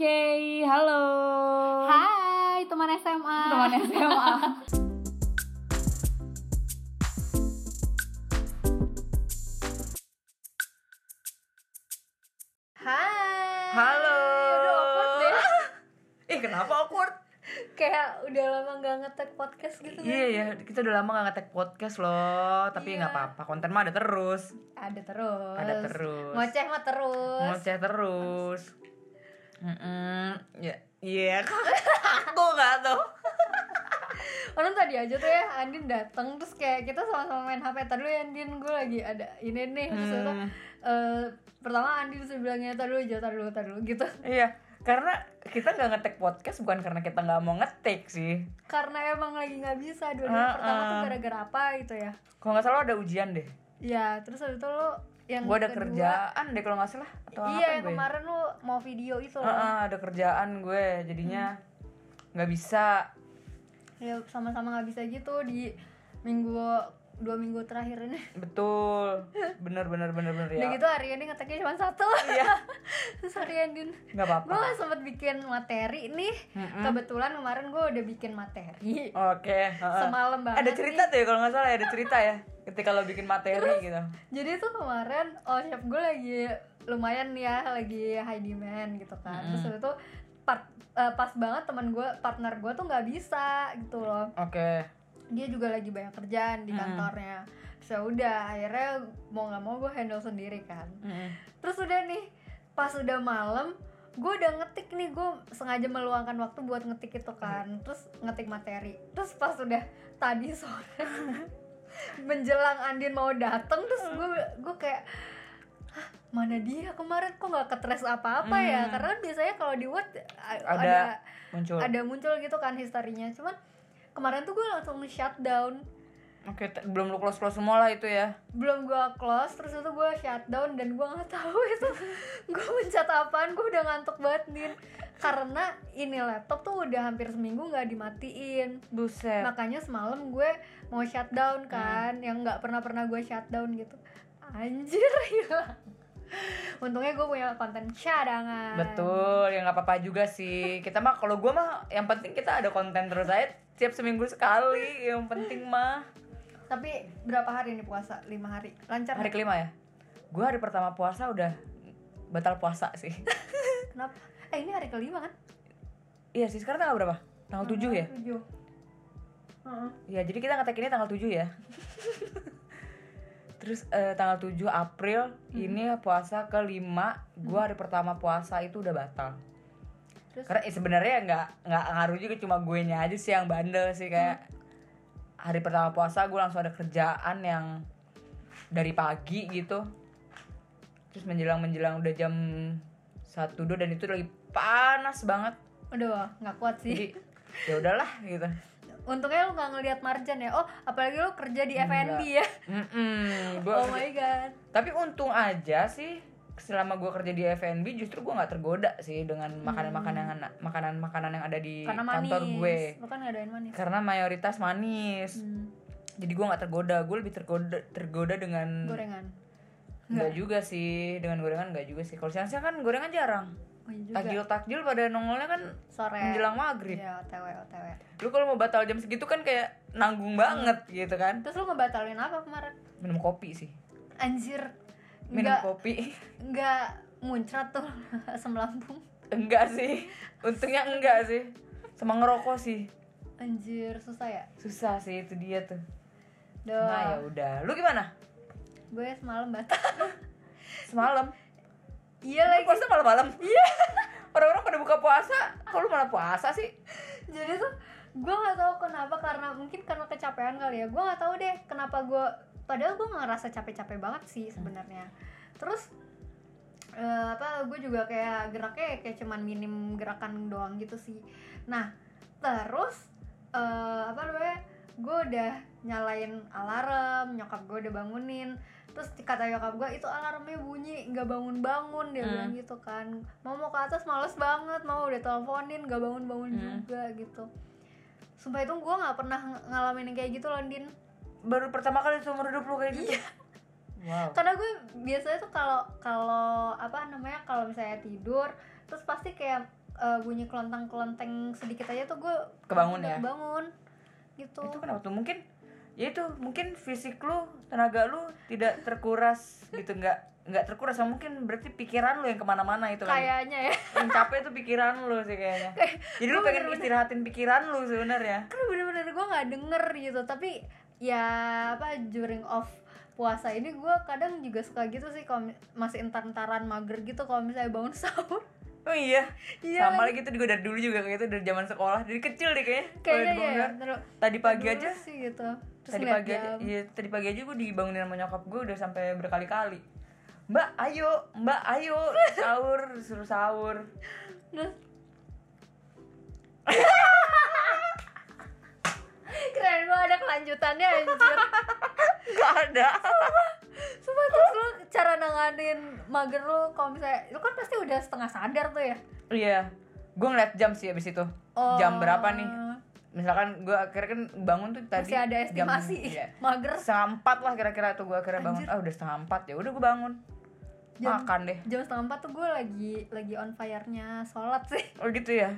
Oke, halo. Hai teman SMA. Teman SMA. Hai. Halo. Aduh, awkward deh. Ih, kenapa awkward? Kayak udah lama gak ngetek podcast gitu kan. Iya ya, kita udah lama gak ngetek podcast loh, tapi Iya. nggak apa-apa, konten mah ada terus, Ada terus. Ada terus. Ngoceh mah terus. ngoceh terus. Mm ya, iya, aku nggak tahu. Orang tadi aja tuh ya Andin datang terus kayak kita sama-sama main HP tadi dulu ya Andin gue lagi ada ini nih terus Hmm. eh, pertama Andin bisa bilangnya tadi dulu jauh tadi dulu tadi dulu gitu Iya, karena kita nggak ngetek podcast bukan karena kita nggak mau ngetek sih. karena emang lagi nggak bisa dua Ah, pertama tuh ah. gara-gara apa gitu ya Kalau nggak salah ada ujian deh. ya terus habis itu lo yang Gue ada kedua- kerjaan deh kalau nggak salah atau iya yang gue. kemarin lo mau video itu loh ah, ada kerjaan gue, jadinya nggak bisa. ya sama-sama nggak bisa gitu di minggu dua minggu terakhir ini Betul, bener bener bener bener udah ya. gitu hari ini ngeteknya cuma satu Iya. sorry Andin Nggak apa-apa. gue sempet bikin materi nih Mm-mm. kebetulan kemarin gue udah bikin materi Oke. heeh. semalam banget Ada cerita tuh ya kalau nggak salah ya, ada cerita ya. Ketika lo bikin materi gitu. jadi tuh kemarin oh chef gue lagi lumayan nih ya lagi high demand gitu kan terus habis itu part, eh, pas banget teman gue partner gue tuh nggak bisa gitu loh Oke. Dia juga lagi banyak kerjaan di kantornya. So udah akhirnya mau nggak mau gue handle sendiri kan. Mm-mm. terus udah nih pas udah malam gue udah ngetik nih gue sengaja meluangkan waktu buat ngetik itu kan. Terus ngetik materi. Terus pas udah tadi sore menjelang Andin mau dateng terus gue gue kayak Hah, mana dia kemarin? Kok nggak ketres apa-apa ya? Karena kan biasanya kalau di Word Ada, ada muncul. ada muncul gitu kan historinya cuman kemarin tuh gue langsung shutdown. Oke, t- belum lo close close semua lah itu ya. belum gue close terus itu gue shutdown dan gue nggak tahu itu gue mencet apaan gue udah ngantuk banget Din. Karena ini laptop tuh udah hampir seminggu nggak dimatiin. Buset. makanya semalam gue mau shutdown kan yang nggak pernah pernah gue shutdown gitu. Anjir ya untungnya gue punya konten cadangan Betul, ya nggak apa-apa juga sih. Kita mah kalau gue mah yang penting kita ada konten terus aja tiap seminggu sekali. Yang penting mah tapi berapa hari nih puasa lima hari lancar hari kelima ya. Gue hari pertama puasa udah batal puasa sih. kenapa eh ini hari kelima kan iya sih, sekarang tanggal berapa? Tanggal 7 ya? tujuh Heeh. Ya, jadi kita ngetek ini tanggal 7 ya. Terus eh, tanggal 7 April ini puasa kelima, gua hari pertama puasa itu udah batal. Terus? Karena eh, sebenarnya nggak nggak ngaruh juga cuma gue nya aja sih yang bandel sih kayak hari pertama puasa gue langsung ada kerjaan yang dari pagi gitu. Terus menjelang menjelang udah jam satu dua dan itu lagi panas banget. Udah nggak kuat sih. Jadi ya udahlah gitu. Untungnya lu nggak ngelihat marjan ya. Oh, apalagi lu kerja di F&B ya. Mm-mm, gua Oh my god. tapi untung aja sih selama gue kerja di F&B justru gue nggak tergoda sih dengan makanan-makanan makanan-makanan yang ada di Karena manis. kantor gue Lu kan ngadain manis. karena mayoritas manis Hmm, jadi gue nggak tergoda gue lebih tergoda tergoda dengan gorengan. nggak juga sih dengan gorengan nggak juga sih kalau siang-siang kan gorengan jarang juga. takjil takjil pada nongolnya kan Sore. menjelang maghrib Iya, OTW, OTW. lu kalau mau batal jam segitu kan kayak nanggung banget gitu kan Terus lu ngebatalin apa kemarin? minum kopi sih Anjir. minum Enggak kopi enggak muncrat tuh asam lambung. Enggak sih, untungnya enggak sih. Sama ngerokok sih. Anjir, susah ya? Susah sih itu dia tuh. Duh. Nah ya udah. Lu gimana? Gue semalam batal. Semalam. Iya lagi. puasa malam-malam. Iya. Orang-orang pada buka puasa, kok lu malah puasa sih? jadi tuh gue nggak tahu kenapa karena mungkin karena kecapean kali ya gue nggak tahu deh kenapa gue padahal gue ngerasa capek-capek banget sih sebenarnya terus eh, apa gue juga kayak geraknya kayak cuman minim gerakan doang gitu sih nah terus eh, apa namanya gue udah nyalain alarm nyokap gue udah bangunin terus kata nyokap gue itu alarmnya bunyi nggak bangun bangun dia Hmm. bilang gitu kan mau mau ke atas males banget mau udah teleponin nggak bangun bangun Hmm. juga gitu sumpah itu gue nggak pernah ng- ngalamin yang kayak gitu loh Din Baru pertama kali seumur hidup lu kayak gitu. Iya. Wow. karena gue biasanya tuh kalau kalau apa namanya kalau misalnya tidur terus pasti kayak eh, bunyi kelontang kelenteng sedikit aja tuh gue Kebangun ya? bangun gitu itu kenapa tuh mungkin ya itu mungkin fisik lu tenaga lu tidak terkuras gitu nggak nggak terkuras. Mungkin berarti pikiran lu yang ke mana-mana itu kan. Kayaknya ya. Yang capek tuh pikiran lu sih kayaknya. Jadi lu pengen bener-bener- istirahatin pikiran lu sebenarnya. Kan bener-bener gue nggak denger gitu. Tapi ya apa during off puasa ini gue kadang juga suka gitu sih kalau masih entar-entaran mager gitu kalau misalnya bangun sahur. Oh iya? Iya, sama lagi. itu juga dari dulu juga kayak itu dari zaman sekolah. Dari kecil deh kayaknya kayaknya ya tadi pagi aja. sih gitu terus tadi ngeliat pagi aja iya tadi pagi aja gue dibangunin sama nyokap gue udah sampai berkali-kali. Mbak ayo mbak ayo sahur suruh sahur. Terus? Keren gue ada kelanjutannya anjir. Nggak ada. Sumpah terus lu cara nanganin mager lu kalau misalnya lu kan pasti udah setengah sadar tuh ya? Iya gue ngeliat jam sih abis itu. Oh. jam berapa nih misalkan gue akhirnya kan bangun tuh tadi masih ada estimasi. jam, iya, mager. Setengah empat lah kira-kira tuh gue akhirnya bangun. Anjir. ah udah setengah empat ya udah gue bangun. Jam- makan deh. jam setengah empat tuh gue lagi lagi on fire-nya sholat sih. Oh gitu ya?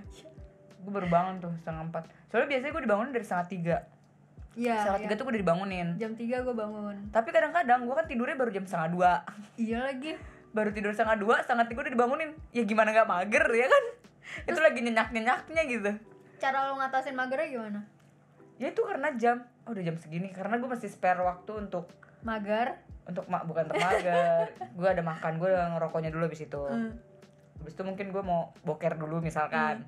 Gue baru bangun tuh setengah empat. Soalnya biasanya gue dibangunin dari setengah tiga. Iya setengah iya. tiga tuh gue udah dibangunin. Jam 3 gue bangun. Tapi kadang-kadang gue kan tidurnya baru jam setengah dua. Iya lagi. Baru tidur setengah dua setengah tiga udah dibangunin. Ya gimana nggak mager ya kan? Itu lagi nyenyak nyenyaknya gitu cara lo ngatasin magernya gimana? Ya itu karena jam. Oh, udah jam segini. Karena gue masih spare waktu untuk mager? Untuk mak bukan untuk mager. Gue ada makan gue udah ngerokoknya dulu habis itu. Hmm. habis itu mungkin gue mau boker dulu misalkan.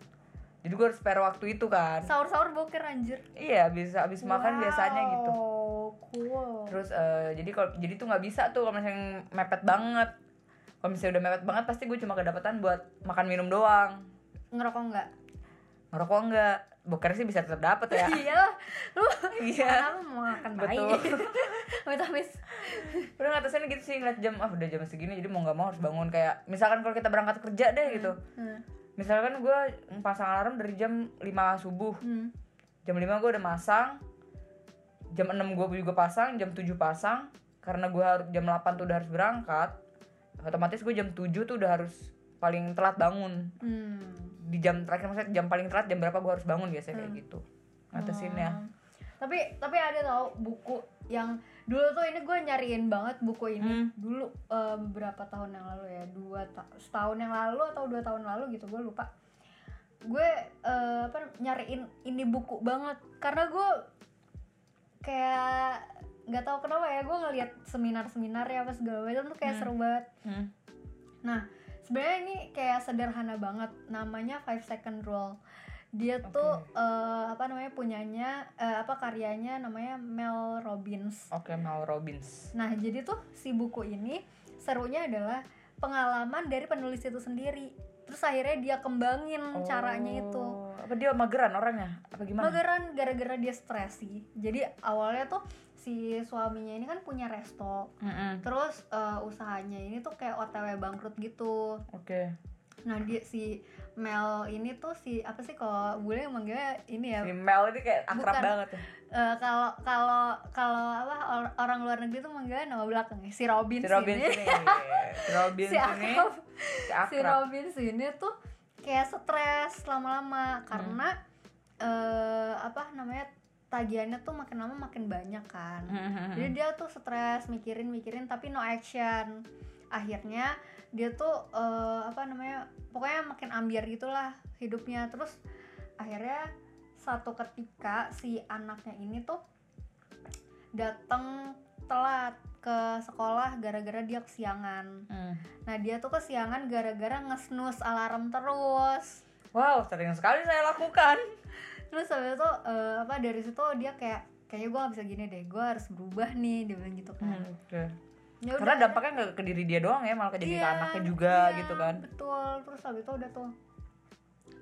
Jadi gue harus spare waktu itu kan. Sahur-sahur boker anjir. Iya bisa habis makan biasanya gitu. Wow, cool. Terus eh, jadi kalau jadi tuh nggak bisa tuh kalau misalnya mepet banget. Kalau misalnya udah mepet banget pasti gue cuma kedapatan buat makan minum doang. Ngerokok enggak ngerokok enggak boker sih bisa tetap dapet ya. Iya lu iya. kenapa mau makan Betul. habis. Udah ngatasinnya gitu sih ngeliat jam ah udah jam segini jadi mau nggak mau harus bangun. Kayak misalkan kalau kita berangkat kerja deh gitu. Hmm. misalkan gue pasang alarm dari jam 5 subuh. Hmm. jam 5 gue udah masang jam 6 gue juga pasang jam 7 pasang. Karena gue harus jam 8 tuh udah harus berangkat otomatis gue jam 7 tuh udah harus paling telat bangun Hmm. di jam terakhir maksudnya jam paling telat jam berapa gue harus bangun biasanya kayak gitu ngatasinnya Hmm. tapi tapi ada tau buku yang dulu tuh ini gue nyariin banget buku ini Hmm. dulu eh, beberapa tahun yang lalu ya dua ta- setahun yang lalu atau dua tahun lalu gitu gue lupa gue eh, apa nyariin ini buku banget karena gue kayak nggak tahu kenapa ya gue ngeliat seminar-seminar ya apa segala macam tuh kayak Hmm. seru banget Hmm. Nah, sebenarnya ini kayak sederhana banget. Namanya Five Second Rule. Dia tuh eh, apa namanya punyanya eh, apa karyanya namanya Mel Robbins. oke Mel Robbins Nah, jadi tuh si buku ini serunya adalah pengalaman dari penulis itu sendiri. Terus akhirnya dia kembangin caranya itu. Oh, apa dia mageran orangnya apa gimana Mageran gara-gara dia stres sih. Jadi awalnya tuh si suaminya ini kan punya resto. Mm-mm. Terus eh, usahanya ini tuh kayak OTW bangkrut gitu. oke. Nah dia si Mel ini tuh si apa sih kalau bule manggilnya ini ya? Si Mel ini kayak akrab Bukan. banget ya. Eh, kalau kalau kalau apa or- orang luar negeri tuh manggilnya nama belakangnya si Robin si Robin ini ini si Robin si ini akrab. Si si akrab Robin ini tuh kayak stres lama-lama karena eh, apa namanya tagihannya tuh makin lama makin banyak kan. Hmm. jadi dia tuh stres mikirin mikirin tapi no action. Akhirnya dia tuh eh, apa namanya pokoknya makin ambiar gitulah hidupnya. Terus akhirnya satu ketika si anaknya ini tuh datang telat ke sekolah gara-gara dia kesiangan. Hmm. nah dia tuh kesiangan gara-gara ngesnus alarm terus. Wow sering sekali saya lakukan terus habis itu eh, apa dari situ dia kayak kayaknya gue gak bisa gini deh gue harus berubah nih dia bilang gitu kan. Hmm, oke. Ya karena dampaknya nggak ke diri dia doang ya malah ke ke Iya, anaknya juga iya, gitu kan. betul. Terus habis itu udah tuh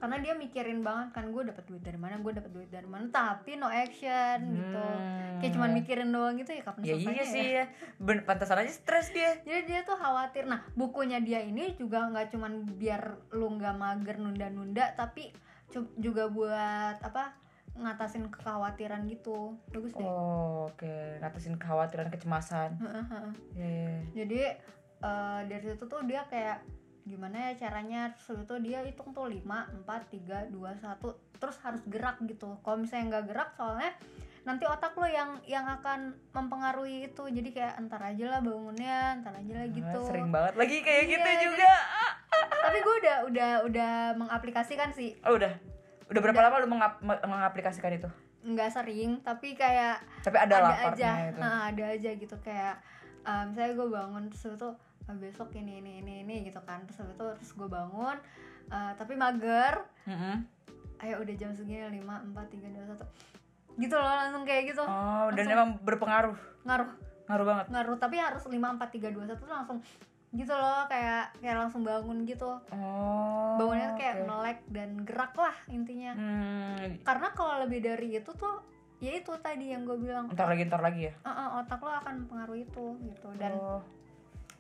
karena dia mikirin banget kan gue dapat duit dari mana gue dapat duit dari mana tapi no action gitu. Hmm. kayak cuman mikirin doang gitu ya kapan ya selesainya iya ya? sih ya. Ben- pantasan aja stres dia. Jadi dia tuh khawatir. Nah bukunya dia ini juga nggak cuman biar lu nggak mager nunda-nunda tapi juga buat apa ngatasin kekhawatiran gitu. Bagus deh. Oh oke. Ngatasin kekhawatiran kecemasan. Heeh, heeh. Iya, iya. jadi eh, dari situ tuh dia kayak gimana ya caranya? Terus itu dia hitung tuh 5, 4, 3, 2, 1 terus harus gerak gitu. Kalau misalnya nggak gerak soalnya nanti otak lo yang yang akan mempengaruhi itu. Jadi kayak entar aja lah bangunnya entar aja lah gitu. Ah, sering banget lagi kayak Iya, gitu jadi- juga. Tapi gue udah udah udah mengaplikasikan sih. Oh udah? Udah berapa Udah. lama lu mengap- me- mengaplikasikan itu? Nggak sering tapi kayak tapi ada, ada aja. itu. Nah, ada aja gitu. Kayak um, misalnya gue bangun terus itu "Ah, besok ini ini ini ini gitu kan. Terus itu terus gue bangun uh, tapi mager. Mm-mm. ayo udah jam segini lima empat tiga dua satu gitu loh langsung kayak gitu. Oh dan Langsung. emang berpengaruh? Ngaruh. Ngaruh banget? Ngaruh tapi harus lima empat tiga dua satu langsung gitu loh kayak kayak langsung bangun gitu. Oh bangunnya kayak oke. melek dan gerak lah intinya. Hmm, karena kalau lebih dari itu tuh ya itu tadi yang gue bilang. Ntar lagi ntar lagi ya? "Ah, ah, otak lo akan mempengaruhi itu gitu. Dan oh.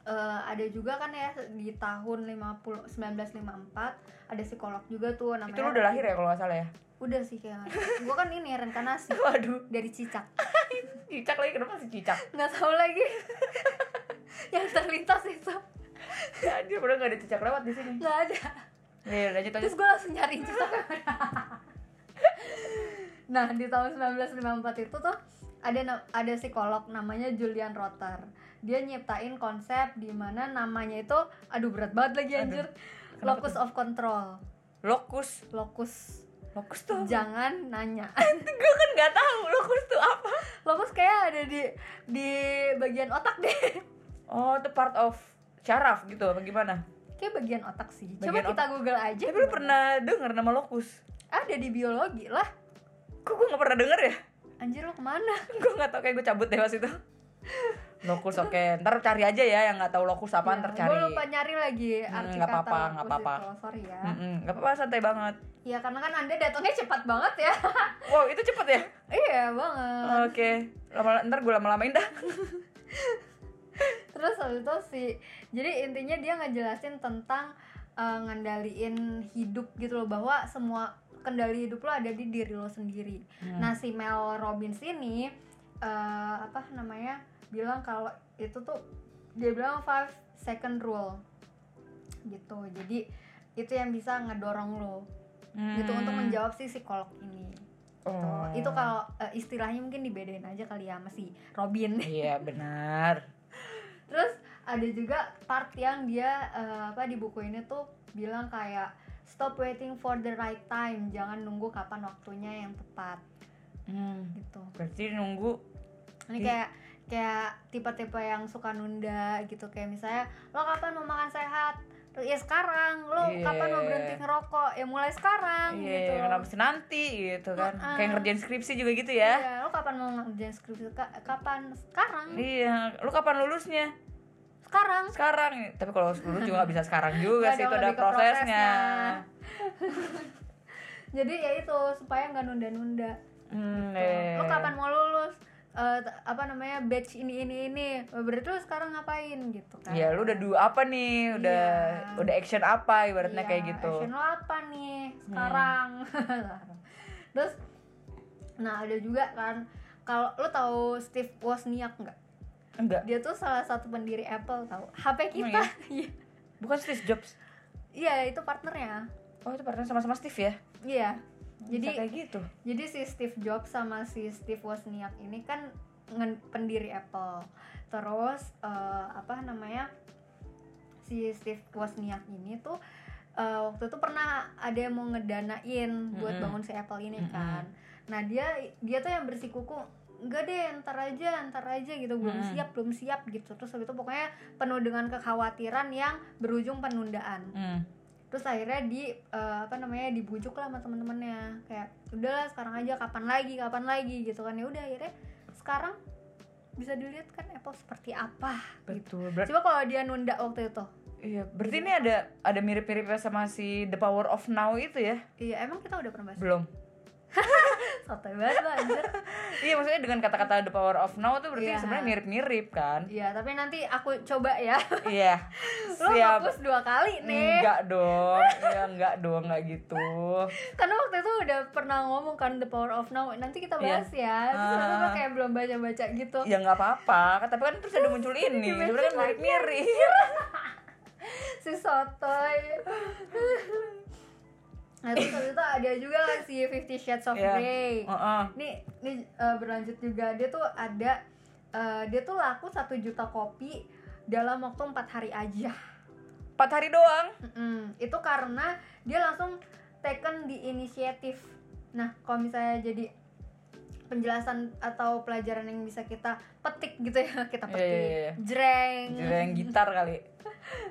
Eh, ada juga kan ya di tahun 50 1954 ada psikolog juga tuh namanya itu lu udah lahir ya kalau nggak salah ya? Udah sih kayak gue kan ini reinkarnasi waduh. Dari cicak. Cicak lagi kenapa sih cicak? Nggak tahu lagi. Yang terlintas itu. Ya anjir padahal nggak ada cicak lewat di sini. Nggak ada. Ya lanjut lanjut. Terus gue langsung nyariin cicak. Nah di tahun 1954 itu tuh ada ada psikolog namanya Julian Rotter. Dia nyiptain konsep di mana namanya itu aduh berat banget lagi Aduh, anjir. kenapa locus of control. Lokus locus. Lokus tuh jangan nanya. Gue kan nggak tahu lokus tuh apa. Locus kayak ada di di bagian otak deh. Oh itu part of syaraf gitu apa gimana? Kayak bagian otak sih. Bagian coba kita google aja tapi lu pernah denger nama lokus ada di biologi lah. Kok gue nggak pernah denger ya anjir lu ke mana? Gue nggak tau kayak gue cabut deh pas itu. Lokus oke. Ntar cari aja ya yang nggak tahu lokus apa ntar cari. gue Ya, lupa nyari lagi Hmm, arti nggak kata apa-apa, nggak apa-apa. itu. sorry ya. Nggak apa-apa santai banget. Ya karena kan anda datangnya cepat banget ya. Wow itu cepet ya? Iya banget. Oke lama ntar gue lama-lamain dah. Terus habis itu sih jadi intinya dia ngejelasin tentang eh, ngendaliin hidup gitu loh bahwa semua kendali hidup lo ada di diri lo sendiri. Hmm. nah si Mel Robbins ini eh, apa namanya bilang kalau itu tuh dia bilang five second rule. Gitu. Jadi itu yang bisa ngedorong lo. Gitu untuk Hmm. menjawab si psikolog ini. Oh. Tuh, itu kalau eh, istilahnya mungkin dibedain aja kali ya sama si Robin. Iya benar. Terus ada juga part yang dia eh, apa di buku ini tuh bilang kayak stop waiting for the right time. Jangan nunggu kapan waktunya yang tepat. Hmm. gitu. Berarti nunggu ini Di- kayak kayak tipe-tipe yang suka nunda gitu. Kayak misalnya lo kapan mau makan sehat? Terus, ya sekarang. Lo Iya. kapan mau berhenti ngerokok? Ya mulai sekarang iya gitu. kenapa sih nanti gitu kan. Heeh. kayak ngerjain skripsi juga gitu ya. Iya, lo kapan mau ngerjain skripsi? Ka- kapan? Sekarang. Iya lu kapan lulusnya? Sekarang. Sekarang. Tapi kalau lulus juga nggak bisa sekarang juga sih itu ada ke prosesnya jadi ya itu supaya nggak nunda-nunda. Hmm, Tuh. eh. lo kapan mau lulus? T- apa namanya batch ini ini ini. Berarti lo sekarang ngapain? Gitu kan. Ya lu udah do apa nih? Udah Iya. udah action apa ibaratnya Iya, kayak gitu? action lo apa nih sekarang? Terus nah ada juga kan kalau lo tahu Steve Wozniak nggak? Enggak dia tuh salah satu pendiri Apple tahu? HP Emang kita. iya. Bukan Steve Jobs? Iya itu partnernya oh itu partner sama-sama Steve ya iya Bisa jadi kayak gitu Jadi si Steve Jobs sama si Steve Wozniak ini kan pendiri Apple. Terus eh, apa namanya? Si Steve Wozniak ini tuh eh, waktu itu pernah ada yang mau ngedanain buat Mm-mm. bangun si Apple ini Mm-mm. kan. Nah, dia dia tuh yang bersikuku enggak deh ntar aja ntar aja gitu belum Mm-mm. siap belum siap gitu terus habis itu pokoknya penuh dengan kekhawatiran yang berujung penundaan hmm. Terus akhirnya di eh, apa namanya dibujuk lah sama temen-temennya. Kayak udahlah sekarang aja kapan lagi kapan lagi gitu kan. Ya udah akhirnya sekarang bisa dilihat kan Apple seperti apa gitu. Betul Ber- coba kalau dia nunda waktu itu. Iya berarti ini ada ada mirip-miripnya sama si The Power of Now itu ya? Iya emang kita udah pernah bahas? Belum sotoy banget lo anjir. Iya maksudnya dengan kata-kata The Power of Now tuh berarti Iya. sebenarnya mirip-mirip kan? Iya tapi nanti aku coba ya. Iya lo siap. hapus dua kali nih. Enggak dong ya enggak dong enggak gitu. Karena waktu itu udah pernah ngomong kan the power of now nanti kita bahas ya. Terus Ah. aku kayak belum baca-baca gitu. Ya nggak apa-apa. Tapi kan terus ada muncul ini. Sebenarnya kan mirip-mirip. Si sotoy terus habis itu ada juga kan si Fifty Shades of Iya. Grey Heeh. nih nih eh, berlanjut juga dia tuh ada eh, dia tuh laku satu juta kopi dalam waktu empat hari aja empat hari doang Mm-mm. itu karena dia langsung taken di inisiatif nah kalau misalnya jadi penjelasan atau pelajaran yang bisa kita petik gitu ya kita Iya, petik iya, iya. jreng yang gitar kali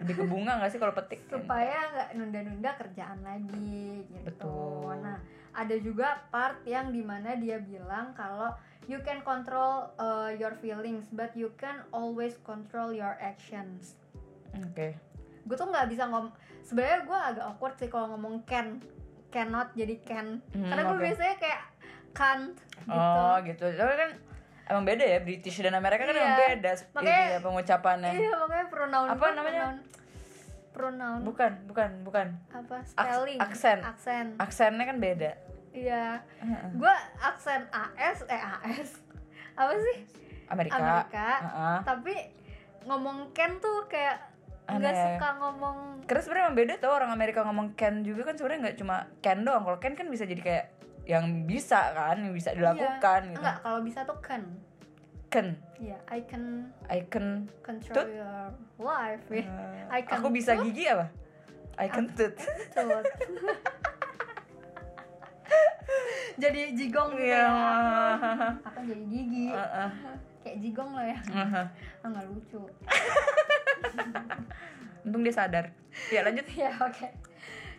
lebih ke bunga gak sih kalau petik supaya nggak nunda-nunda kerjaan lagi gitu. Betul. Nah, ada juga part yang di mana dia bilang kalau you can control uh, your feelings, but you can always control your actions. oke Gue tuh nggak bisa ngom, sebenarnya gue agak awkward sih kalau ngomong can, cannot jadi can, Hmm, karena gue oke. biasanya kayak can't gitu. oh gitu tapi kan emang beda ya British dan Amerika kan Iya. emang beda Makanya- ini ya, pengucapannya Iya makanya pronoun Apa namanya? Pronoun, pronoun bukan bukan bukan apa spelling aksen. aksen aksennya kan beda iya Heeh. gue aksen AS eh AS apa sih Amerika, Amerika Heeh. tapi ngomong Ken tuh kayak nggak suka ngomong Karena sebenarnya emang beda tuh orang Amerika ngomong can juga kan sebenarnya nggak cuma can doang. Kalau can kan bisa jadi kayak yang bisa kan, yang bisa dilakukan Iya. gitu. enggak kalau bisa tuh can Can, ya I can I can. control Tut. your life eh, I can aku bisa tut. gigi apa? I can tut. Tut. jadi jigong gitu Iya. ya akan jadi gigi Heeh. kayak jigong lah ya Heeh. ah nggak lucu Untung dia sadar. Ya lanjut. ya oke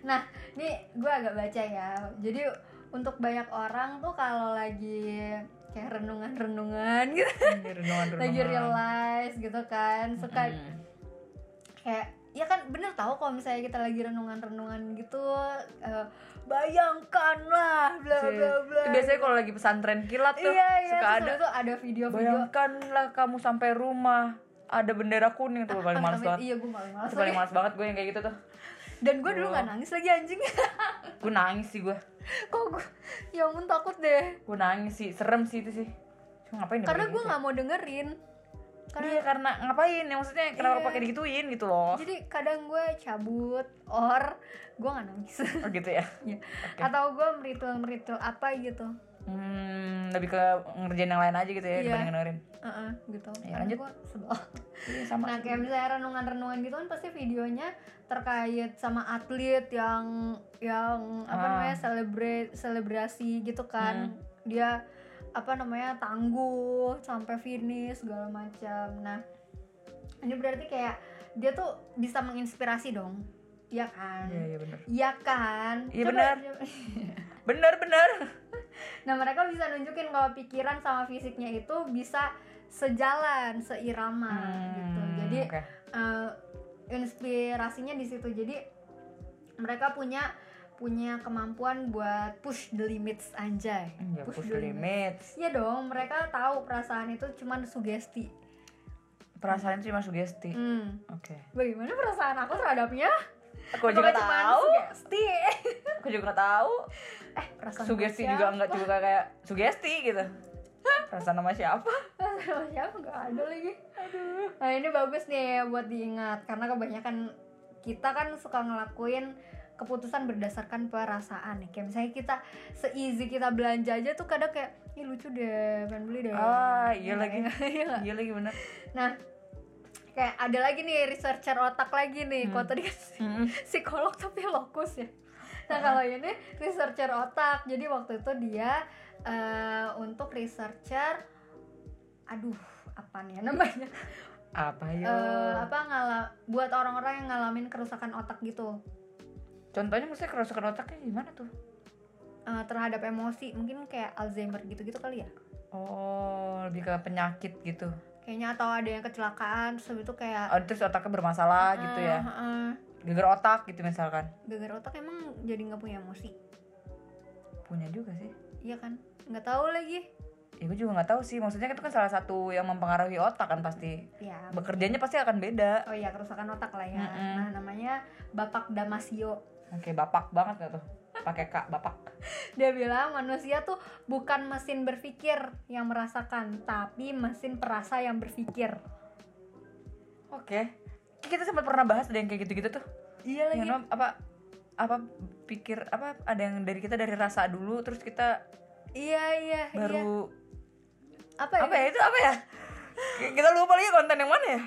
nah ini gue agak baca ya jadi untuk banyak orang tuh kalau lagi kayak renungan-renungan gitu Renungan-renungan. lagi realize gitu kan suka Mm. kayak ya kan bener tahu kalau misalnya kita lagi renungan-renungan gitu eh, bayangkanlah bla bla bla Itu biasanya kalau lagi pesantren kilat tuh iya iya suka ada. itu ada video-video Bayangkanlah kamu sampai rumah ada bendera kuning tuh paling males banget. iya gue paling males Itu paling males banget gue yang kayak gitu tuh. Dan gue dulu Wow. nggak nangis lagi anjing Gue nangis sih gue. kok gue ya ampun takut deh Gue nangis sih, serem sih itu sih. Cuma ngapain karena gue nggak mau dengerin karena Iya karena ngapain ya maksudnya kenapa Iya. pakai digituin gitu loh. jadi kadang gue cabut or gue nggak nangis Oh gitu ya. Iya. Oke. atau gue meritul meritul apa gitu Hmm, lebih ke ngerjain yang lain aja gitu ya Iya. dibanding dengerin. Heeh, gitu Ya, lanjut. gue sebel Iya sama. nah kayak misalnya renungan-renungan gitu kan pasti videonya terkait sama atlet yang yang apa Ah. namanya selebrate selebrasi gitu kan Hmm. dia apa namanya tangguh sampai finish segala macam nah ini berarti kayak dia tuh bisa menginspirasi dong Iya kan Iya iya benar. Iya kan Iya, Coba- benar. Bener bener. Nah mereka bisa nunjukin kalau pikiran sama fisiknya itu bisa sejalan, seirama Hmm, gitu. Jadi oke. eh, inspirasinya di situ. Jadi mereka punya punya kemampuan buat push the limits anjay. Hmm, ya push the limits. Iya dong, mereka tahu perasaan itu cuman sugesti. Perasaan itu cuma sugesti. Hmm. Oke. Bagaimana perasaan aku terhadapnya? Aku juga Apakah tahu. Sugesti. Aku juga tahu. eh, perasaan Sugesti juga enggak juga kayak sugesti gitu. Perasaan nama siapa? Sama siapa nggak ada lagi aduh nah ini bagus nih buat diingat karena kebanyakan kita kan suka ngelakuin keputusan berdasarkan perasaan nih kayak misalnya kita se-easy kita belanja aja tuh kadang kayak ih lucu deh pengen beli deh Ah, iya lagi. Iya nggak? Iya lagi bener. nah kayak ada lagi nih researcher otak lagi nih Hmm. kalau tadi kan Mm-mm. psikolog tapi lokus ya nah kalau ini researcher otak jadi waktu itu dia eh, untuk researcher aduh apa nih ya namanya Apa ya? Eh, apa ngala buat orang-orang yang ngalamin kerusakan otak gitu Contohnya maksudnya kerusakan otaknya gimana tuh? Eh, terhadap emosi mungkin kayak Alzheimer gitu-gitu kali ya Oh, lebih ke penyakit gitu. Kayaknya atau ada yang kecelakaan terus itu kayak Oh, terus otaknya bermasalah gitu ya. eh, eh, Geger otak gitu misalkan. geger otak emang jadi nggak punya emosi Punya juga sih. iya kan nggak tahu lagi Ya gue juga nggak tahu sih. Maksudnya itu kan salah satu yang mempengaruhi otak kan pasti. ya Bekerjanya pasti akan beda. oh iya kerusakan otak lah ya Mm-mm. nah namanya Bapak Damasio Oke, bapak banget gak tuh? Pakai kak, bapak. Dia bilang manusia tuh bukan mesin berpikir yang merasakan, tapi mesin perasa yang berpikir. Oke. kita sempat pernah bahas ada yang kayak gitu-gitu tuh. Iya lagi. Yang apa apa pikir apa ada yang dari kita dari rasa dulu terus kita iya iya iya. baru apa ya? Apa ya itu apa ya? Kita lupa lagi konten yang mana ya?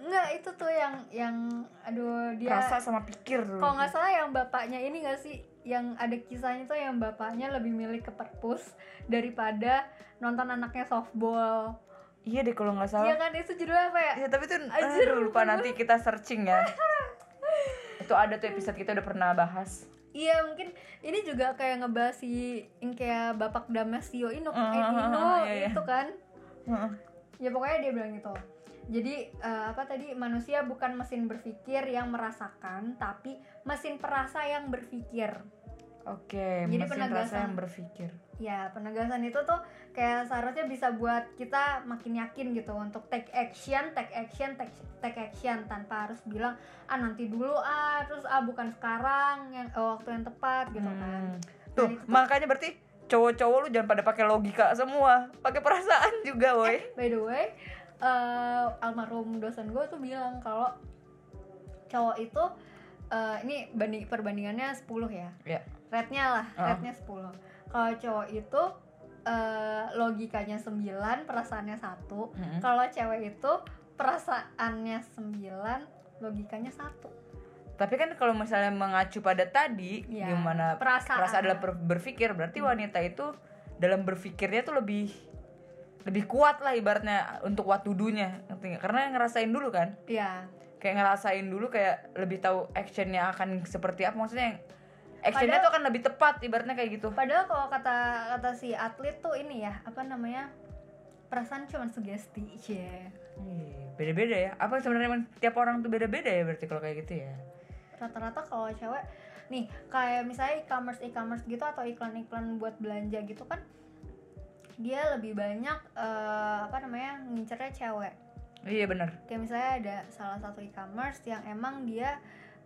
Enggak, itu tuh yang yang aduh dia rasa sama pikir dulu. Kalau nggak salah yang bapaknya ini nggak sih yang ada kisahnya tuh yang bapaknya lebih milih ke perpus daripada nonton anaknya softball iya deh kalau nggak salah iya kan itu judulnya apa ya Iya tapi tuh Anjir, aduh, lupa nanti kita searching ya. itu ada tuh episode kita udah pernah bahas. iya mungkin ini juga kayak ngebahas si yang kayak bapak Damasio Ino, Ah, eh, ah, ah, Ino iya, iya. itu kan Heeh. ya pokoknya dia bilang gitu jadi eh, apa tadi manusia bukan mesin berpikir yang merasakan tapi mesin perasa yang berpikir Oke, Jadi mesin rasa penegasan. yang berpikir. ya penegasan itu tuh kayak seharusnya bisa buat kita makin yakin gitu untuk take action take action take, take action tanpa harus bilang ah nanti dulu ah terus ah bukan sekarang yang eh, waktu yang tepat gitu kan Hmm. Tuh, Nah, itu tuh- makanya berarti cowok-cowok lu jangan pada pakai logika semua, pakai perasaan juga, woi. by the way eh, almarhum dosen gue tuh bilang kalau cowok itu eh, ini banding perbandingannya 10 ya Ya. rate-nya lah Ah. rate-nya 10 kalau cowok itu eh, logikanya 9 perasaannya satu Mm-mm. kalau cewek itu perasaannya 9 logikanya satu Tapi kan kalau misalnya mengacu pada tadi, Ya, gimana perasaan. perasaan adalah ber- berpikir, berarti wanita itu dalam berpikirnya tuh lebih lebih kuat lah ibaratnya untuk what to do-nya karena ngerasain dulu kan? Ya kayak ngerasain dulu kayak lebih tahu actionnya akan seperti apa maksudnya yang actionnya Padahal- tuh akan lebih tepat ibaratnya kayak gitu. Padahal kalau kata kata si atlet tuh ini ya apa namanya perasaan cuma sugesti cie. Iya, beda-beda ya. Apa sebenarnya tiap orang tuh beda-beda ya berarti kalau kayak gitu ya? Rata-rata kalau cewek nih kayak misalnya e-commerce e-commerce gitu atau iklan-iklan buat belanja gitu kan dia lebih banyak eh, apa namanya ngincernya cewek. Iya benar kayak misalnya ada salah satu e-commerce yang emang dia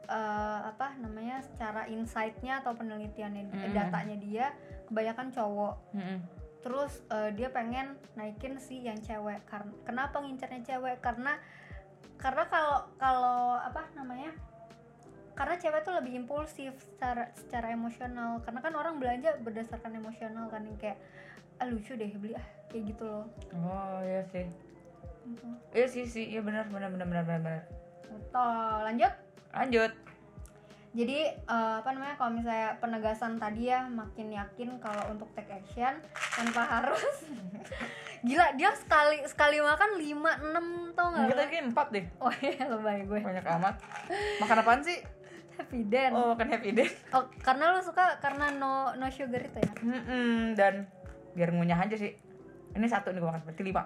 eh, apa namanya secara insight-nya atau penelitiannya Mm. datanya dia kebanyakan cowok. Mm-mm. terus eh, dia pengen naikin si yang cewek. Karena kenapa ngincernya cewek? Karena karena kalau kalau apa namanya karena cewek tuh lebih impulsif secara secara emosional. Karena kan orang belanja berdasarkan emosional kan yang kayak ah lucu deh beli ah kayak gitu loh. Oh iya sih. Gitu. iya sih sih. Iya benar benar benar benar benar. Toh, lanjut. Lanjut. Jadi eh, apa namanya kalau misalnya penegasan tadi ya makin yakin kalau untuk take action tanpa harus. Gila dia sekali sekali makan 5 6 tau nggak kita lo? kayak empat deh. Oh iya lebay gue. Banyak amat. Makan apaan sih? Happy den oh. oh makan happy day karena lu suka karena no no sugar itu ya? Mm-mm, dan biar ngunyah aja sih. Ini satu nih gue makan berarti lima.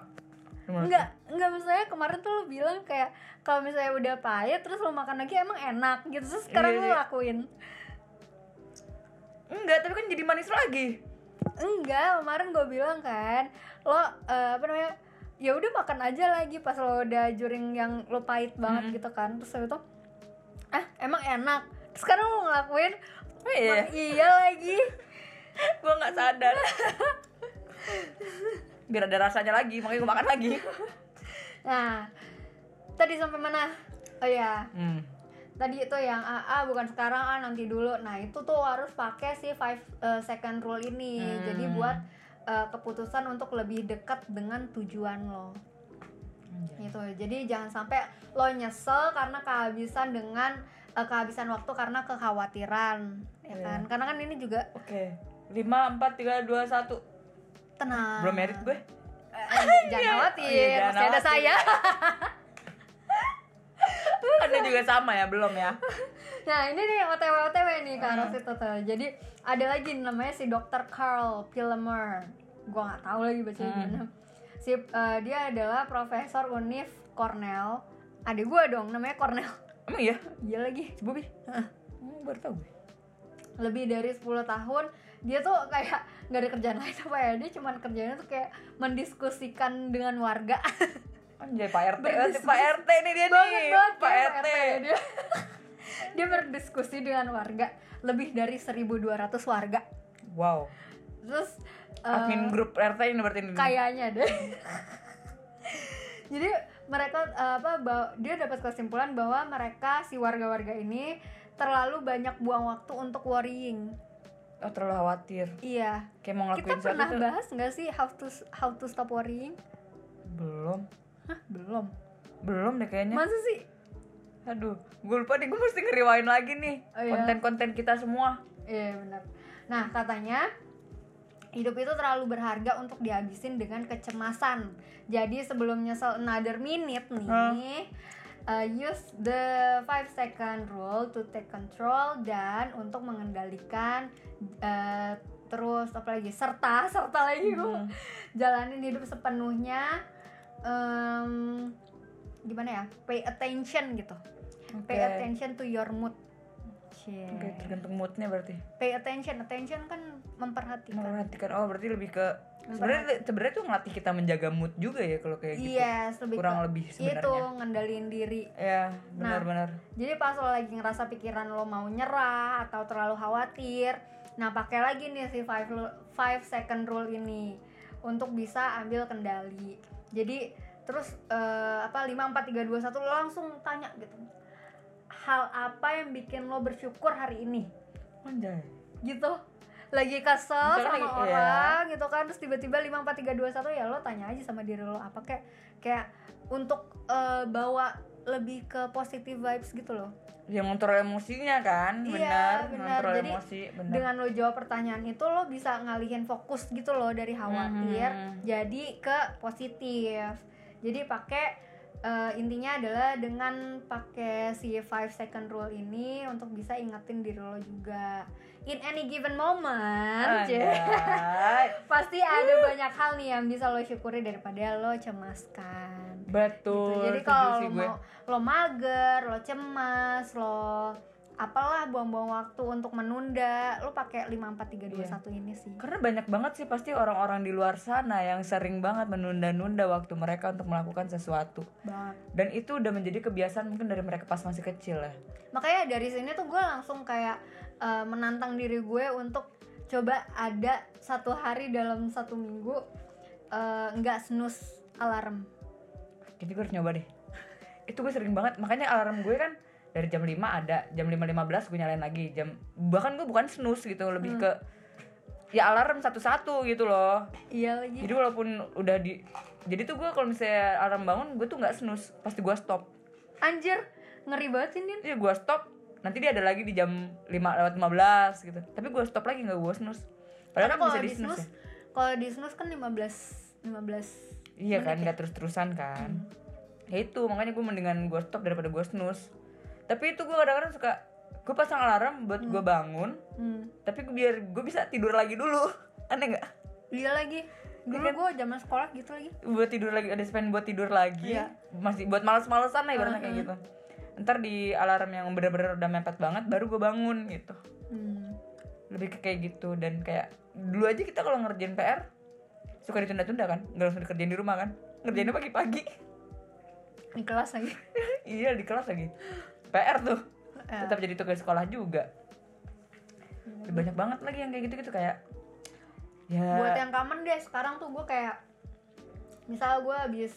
Enggak enggak misalnya kemarin tuh lu bilang kayak kalau misalnya udah pahit terus lu makan lagi emang enak gitu. Terus sekarang Iya. lu lakuin? Enggak tapi kan jadi manis lagi. Enggak kemarin gue bilang kan lo eh, apa namanya ya udah makan aja lagi pas lo udah juring yang lo pahit banget Mm-mm. gitu kan. Terus itu ah emang enak. Terus sekarang lo ngelakuin oh iya. "Mak- iya lagi. Gue nggak sadar biar ada rasanya lagi makanya gue makan lagi. Nah tadi sampai mana? Oh ya hmm. tadi itu yang ah, ah, bukan sekarang ah nanti dulu. Nah itu tuh harus pakai si five eh, second rule ini. Hmm. jadi buat eh, keputusan untuk lebih dekat dengan tujuan lo. Gitu. Jadi jangan sampai lo nyesel karena kehabisan dengan eh, kehabisan waktu karena kekhawatiran ya Iya. kan? Karena kan ini juga oke. Lima empat tiga dua satu tenang belum merit gue Eh, eh, jangan khawatir Oh, iya, masih ada saya anda juga sama ya belum ya Nah ini nih OTW OTW nih ke Hmm. arah situ tuh. Jadi ada lagi namanya si Dr. Carl Pilmer. Gua nggak tahu lagi bacanya Hmm. gimana. Si eh, dia adalah profesor Univ Cornell. Adik gua dong namanya Cornell. emang iya Iya lagi. si Bobby hmm, baru tahu gue Lebih dari 10 tahun dia tuh kayak nggak ada kerjaan lain apa ya dia cuman kerjanya tuh kayak mendiskusikan dengan warga. Anjay Pak RT Berdiskusi. Pak RT nih dia banget nih banget Pak kayak RT dia. Dia berdiskusi dengan warga lebih dari 1200 warga. Wow. Terus eh, admin grup RT ini berarti ini. kayaknya deh. Jadi mereka eh, apa dia dapat kesimpulan bahwa mereka si warga-warga ini terlalu banyak buang waktu untuk worrying oh terlalu khawatir. Iya. Kayak mau kita ngelakuin sesuatu pernah tuh bahas nggak sih how to how to stop worrying? Belum. Hah, belum. Belum deh kayaknya. Masa sih? Aduh gue lupa nih gue mesti ngeriwain lagi nih Oh, iya. konten-konten kita semua. Iya benar. Nah katanya hidup itu terlalu berharga untuk dihabisin dengan kecemasan. Jadi sebelum nyesel another minute nih, uh, use the 5 second rule to take control dan untuk mengendalikan uh, terus apa lagi serta serta lagi. Hmm. jalanin hidup sepenuhnya em, gimana ya pay attention gitu Oke. pay attention to your mood Cie. Oke, tergantung moodnya berarti pay attention attention kan memperhatikan memperhatikan oh berarti lebih ke sebenarnya sebenarnya tuh ngelatih kita menjaga mood juga ya kalau kayak gitu. Yes lebih kurang ke lebih itu sebenarnya ngendaliin diri ya Nah. benar-benar jadi pas lo lagi ngerasa pikiran lo mau nyerah atau terlalu khawatir nah pakai lagi nih si 5 five second rule ini untuk bisa ambil kendali. Jadi terus eh, apa 5 4 3 2 1 lo langsung tanya gitu. Hal apa yang bikin lo bersyukur hari ini? Anjay. Gitu lagi kesel sama lagi- iya. orang gitu kan terus tiba-tiba 5 4 3 2 1 ya lo tanya aja sama diri lo apa kayak kayak untuk eh, bawa lebih ke positive vibes gitu loh. Ya ngontrol emosinya kan Iya, benar Jadi, emosi benar. dengan lo jawab pertanyaan itu lo bisa ngalihin fokus gitu loh dari khawatir Mhm. jadi ke positif. Jadi pakai eh, intinya adalah dengan pakai si 5 second rule ini untuk bisa ingetin diri lo juga in any given moment. Anjay. pasti ada banyak hal nih yang bisa lo syukuri daripada lo cemaskan betul gitu. Jadi kalau lo mau lo mager, lo cemas, lo apalah buang-buang waktu untuk menunda, lo pakai 5 4 3 2 Iya. 1 ini sih. karena banyak banget sih pasti orang-orang di luar sana yang sering banget menunda-nunda waktu mereka untuk melakukan sesuatu Banget. dan itu udah menjadi kebiasaan mungkin dari mereka pas masih kecil ya Makanya dari sini tuh gue langsung kayak eh, menantang diri gue untuk coba ada satu hari dalam satu minggu eh, nggak snooze alarm. jadi gue harus nyoba deh itu gue sering banget makanya alarm gue kan dari jam 5 ada jam 5.15 gue nyalain lagi jam bahkan gue bukan snooze gitu lebih Hmm. ke ya alarm satu-satu gitu loh Iya lagi. jadi walaupun udah di jadi tuh gue kalau misalnya alarm bangun gue tuh nggak snooze pasti gue stop Anjir, ngeri banget sih Din. Iya gue stop nanti dia ada lagi di jam 5 lewat 15 gitu tapi gue stop lagi nggak gue Karena padahal kan bisa di snooze snooze, kalau di snooze kan 15 15 Iya kan, ya? nggak terus-terusan kan. Ya itu, makanya gue mendingan gue stop daripada gue snooze. Tapi itu gue kadang-kadang suka gue pasang alarm buat gue bangun, Hmm. tapi gue biar gue bisa tidur lagi dulu. Aneh nggak? Iya lagi. Dulu kan? gue zaman sekolah gitu lagi. Buat tidur lagi, ada spend buat tidur lagi. Iya. Masih buat males-malesan lah ibaratnya kayak gitu. Ntar di alarm yang bener-bener udah mepet banget, baru gue bangun gitu. Hmm. Lebih ke kayak gitu dan kayak dulu aja kita kalau ngerjain PR suka ditunda-tunda kan, nggak langsung dikerjain di rumah kan, ngerjainnya pagi-pagi. Di kelas lagi. iya di kelas lagi PR tuh Ya. tetap jadi tugas sekolah juga banyak banget lagi yang kayak gitu gitu kayak ya Buat yang common deh, sekarang tuh gue kayak misal gue habis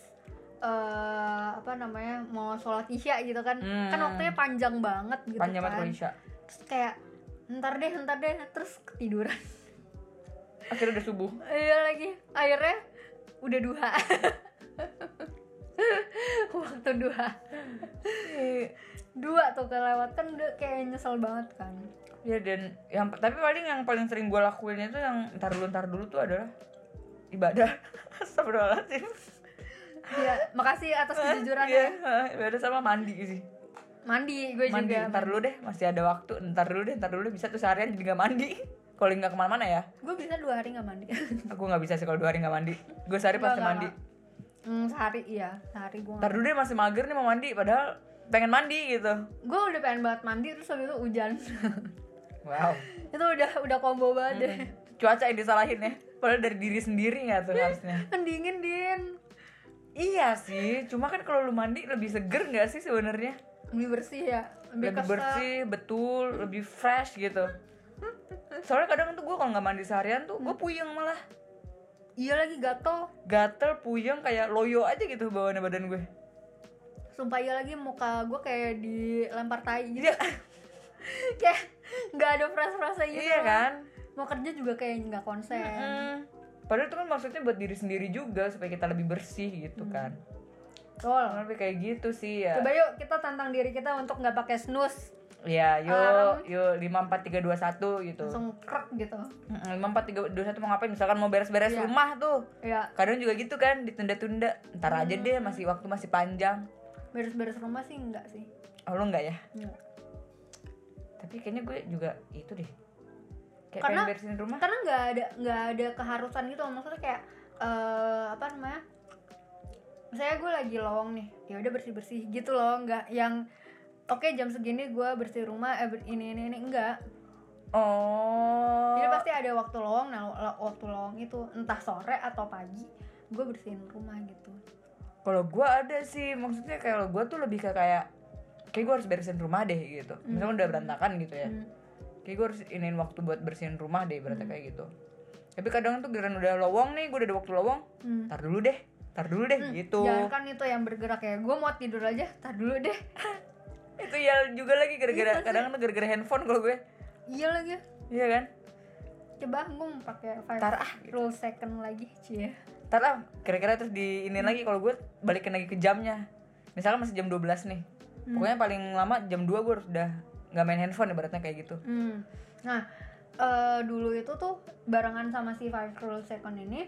eh apa namanya mau sholat isya gitu kan. Hmm. kan waktunya panjang banget gitu panjang banget kan. Isya. Terus kayak ntar deh ntar deh. Terus ketiduran. Akhirnya udah subuh. Iya lagi. Akhirnya udah duha. Waktu duha. Dua tuh kelewat kan udah kayak nyesel banget kan. Ya dan yang tapi paling yang paling sering gue lakuin itu yang ntar dulu ntar dulu tuh adalah ibadah. Astagfirullahaladzim Iya, makasih atas kejujurannya. Iya, ibadah sama mandi sih Mandi gue mandi juga. ntar dulu deh masih ada waktu ntar dulu deh ntar dulu deh. bisa tuh seharian jadi nggak mandi kalau nggak ke mana-mana ya Gue bisa dua hari nggak mandi. aku nggak bisa sih kalau dua hari nggak mandi gue sehari pasti mandi. Hmm, sehari iya, sehari gue. Ntar dulu deh masih mager nih mau mandi padahal pengen mandi gitu. Gue udah pengen banget mandi terus habis itu hujan. Wow. itu udah udah combo banget deh. Cuaca yang disalahin ya. Padahal dari diri sendiri nggak tuh harusnya. Kan dingin din. Iya sih, cuma kan kalau lu mandi lebih seger nggak sih sebenarnya? Lebih bersih ya. Lebih, Lebih bersih, betul, lebih fresh gitu. Soalnya kadang tuh gue kalau nggak mandi seharian tuh gue puyeng malah. Iya lagi gatel. Gatel, puyeng kayak loyo aja gitu bawaannya badan gue. sumpah iya lagi muka gue kayak dilempar tai gitu Iya. kayak nggak ada frasa-frasa gitu iya kan mau kerja juga kayak nggak konsen Mm. Padahal itu kan maksudnya buat diri sendiri juga supaya kita lebih bersih gitu Hmm. kan. Betul. lebih kayak gitu sih ya. Coba yuk kita tantang diri kita untuk nggak pakai snooze ya Alarm. yuk yuk lima empat tiga dua satu gitu. Langsung krek gitu lima empat tiga dua satu mau ngapain? Misalkan mau beres-beres Iya. rumah tuh. Ya kadang juga gitu kan ditunda-tunda. Ntar aja Hmm. deh masih waktu masih panjang. Beres-beres rumah sih enggak sih? Oh lu enggak ya? Enggak. tapi kayaknya gue juga itu deh kayak Karena- bersihin rumah. karena nggak ada nggak ada keharusan gitu maksudnya kayak eh apa namanya? Misalnya gue lagi lowong nih ya udah bersih bersih gitu loh. Nggak yang oke jam segini gue bersih rumah eh ini ini ini enggak oh. jadi pasti ada waktu lowong nah waktu lowong itu entah sore atau pagi gue bersihin rumah gitu. Kalau gue ada sih maksudnya kalau gue tuh lebih ke kayak kayak gue harus beresin rumah deh gitu. Misalnya udah berantakan gitu ya. Hmm. Kayak gue harus iniin waktu buat bersihin rumah deh berarti kayak gitu. Tapi kadang tuh giliran udah lowong nih gue udah ada waktu lowong Hmm. tar dulu deh tar dulu deh gitu. jangan kan itu yang bergerak ya. Gue mau tidur aja tar dulu deh. Itu ya juga lagi gara-gara Iya kadang tuh gara-gara handphone kalau gue. Iya lagi. Iya kan? Coba gue mau pakai Tar ah, rule second lagi cie. Ntar ah, kira-kira terus di ini lagi kalau gue balikin lagi ke jamnya. Misalkan masih jam 12 nih. Pokoknya paling lama jam 2 gue harus udah nggak main handphone ibaratnya kayak gitu Hmm. Nah, eh, dulu itu tuh barengan sama si Five Rule Second ini,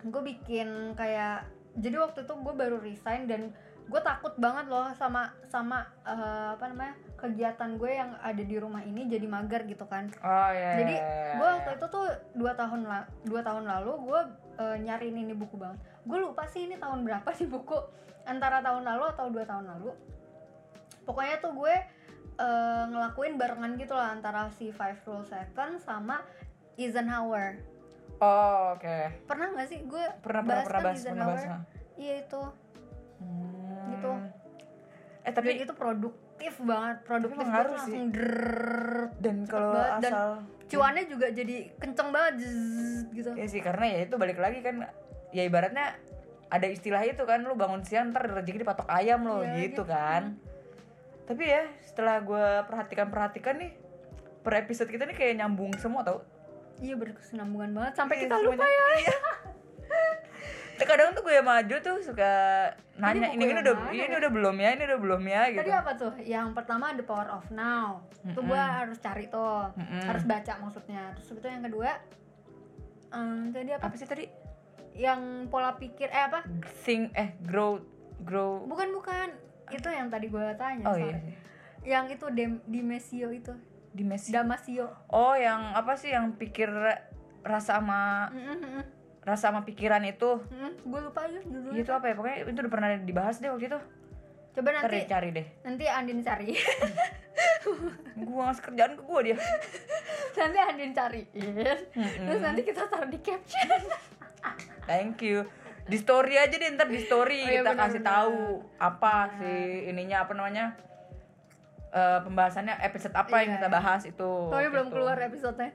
gue bikin kayak jadi waktu itu gue baru resign dan gue takut banget loh sama sama eh, apa namanya kegiatan gue yang ada di rumah ini jadi mager gitu kan. oh ya Jadi gue waktu itu tuh dua tahun la dua tahun lalu gue eh, nyariin ini buku banget. Gue lupa sih ini tahun berapa sih buku antara tahun lalu atau dua tahun lalu. Pokoknya tuh gue eh, ngelakuin barengan gitu lah antara si Five Rule Second sama Eisenhower. oh oke Pernah nggak sih gue pernah pernah pernah kan bahas pernah bahas Eisenhower? Iya itu. Hmm. Gitu. eh Tapi tapi itu produktif banget, produktif sih. langsung drrrr. dan kalau banget, dan- asal Cuannya juga jadi kenceng banget zzz, gitu. ya sih karena ya itu balik lagi kan ya ibaratnya ada istilah itu kan lu bangun siang ntar rezeki dipatok ayam lo Iya, gitu gitu. kan tapi ya setelah gue perhatikan perhatikan nih per episode kita nih kayak nyambung semua tau Iya berkesinambungan banget sampai Iya, kita lupa ya. Iya. Kadang tuh gue maju tuh suka nanya ini ini yang udah mana ini ya?" udah belum ya ini udah belum ya gitu. Tadi apa tuh? Yang pertama The Power of Now. Itu gue harus cari tuh. Mm-mm. Harus baca maksudnya. Terus itu yang kedua em, tadi apa? Apa sih tadi? Yang pola pikir eh apa? Think eh grow grow. Bukan bukan. Itu yang tadi gue tanya. Oh sorry. iya. Yang itu Dem Dimesio itu. Dimensi. Damasio. Oh yang apa sih yang pikir rasa sama rasa sama pikiran itu? gue lupa aja dulu. Itu apa ya? Pokoknya itu udah pernah dibahas deh waktu itu. Coba Ntar nanti deh cari deh. nanti Andin cari. Gua ngasih kerjaan ke gua dia. nanti Andin cariin. Terus nanti kita taruh di caption. Thank you. Di story aja deh ntar di story Oh iya, kita benar, kasih benar. tahu apa sih ininya apa namanya eh, pembahasannya episode apa yang Iya. kita bahas itu. Tapi belum gitu. keluar episodenya.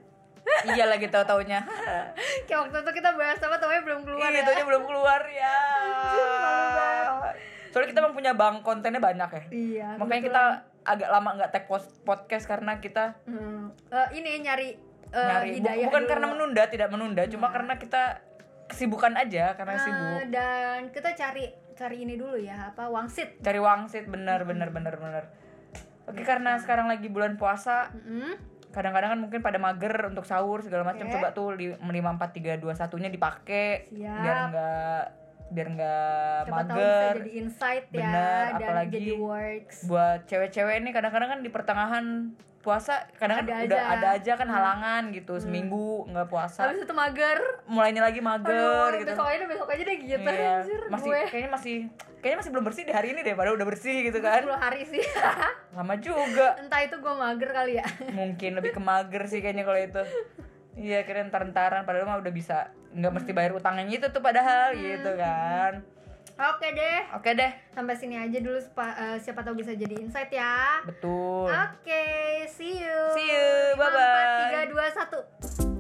iya lagi tahu taunya. Kayak waktu itu kita bahas apa tapi belum keluar Iya, ya. belum keluar ya. Soalnya kita emang punya bank kontennya banyak ya. Iya. Makanya kita agak lama nggak tag post- podcast karena kita Hmm, eh, ini nyari eh, nyari hidayah bukan dulu. karena menunda, tidak menunda, cuma karena kita kesibukan aja karena Eh, sibuk. dan kita cari cari ini dulu ya apa wangsit. Cari wangsit bener bener bener bener. Oke karena sekarang lagi bulan puasa, Mm-mm. kadang-kadang kan mungkin pada mager untuk sahur segala macam Oke. coba tuh li- lima empat tiga dua satunya dipakai Siap. biar nggak biar nggak Siapa tahu bisa mager jadi insight ya Bener, dan apalagi jadi works. buat cewek-cewek ini kadang-kadang kan di pertengahan puasa kadang kan Ada udah aja. ada aja kan halangan gitu seminggu nggak puasa. Habis itu mager. mulainya lagi mager Aduh, gitu. besok aja deh, besok aja deh gitu. Iya, anjir masih gue. kayaknya masih kayaknya masih belum bersih di hari ini deh padahal udah bersih gitu kan. 10 hari sih. lama juga. Entah itu gue mager kali ya. mungkin lebih ke mager sih kayaknya kalau itu. Iya kira ntar-ntaran padahal mah udah bisa nggak mesti bayar utangnya itu tuh padahal gitu kan Oke okay deh. Oke okay deh. Sampai sini aja dulu uh, siapa tahu bisa jadi insight ya. Betul. Oke, okay, see you. See you. Bye bye. 4 3 2 1.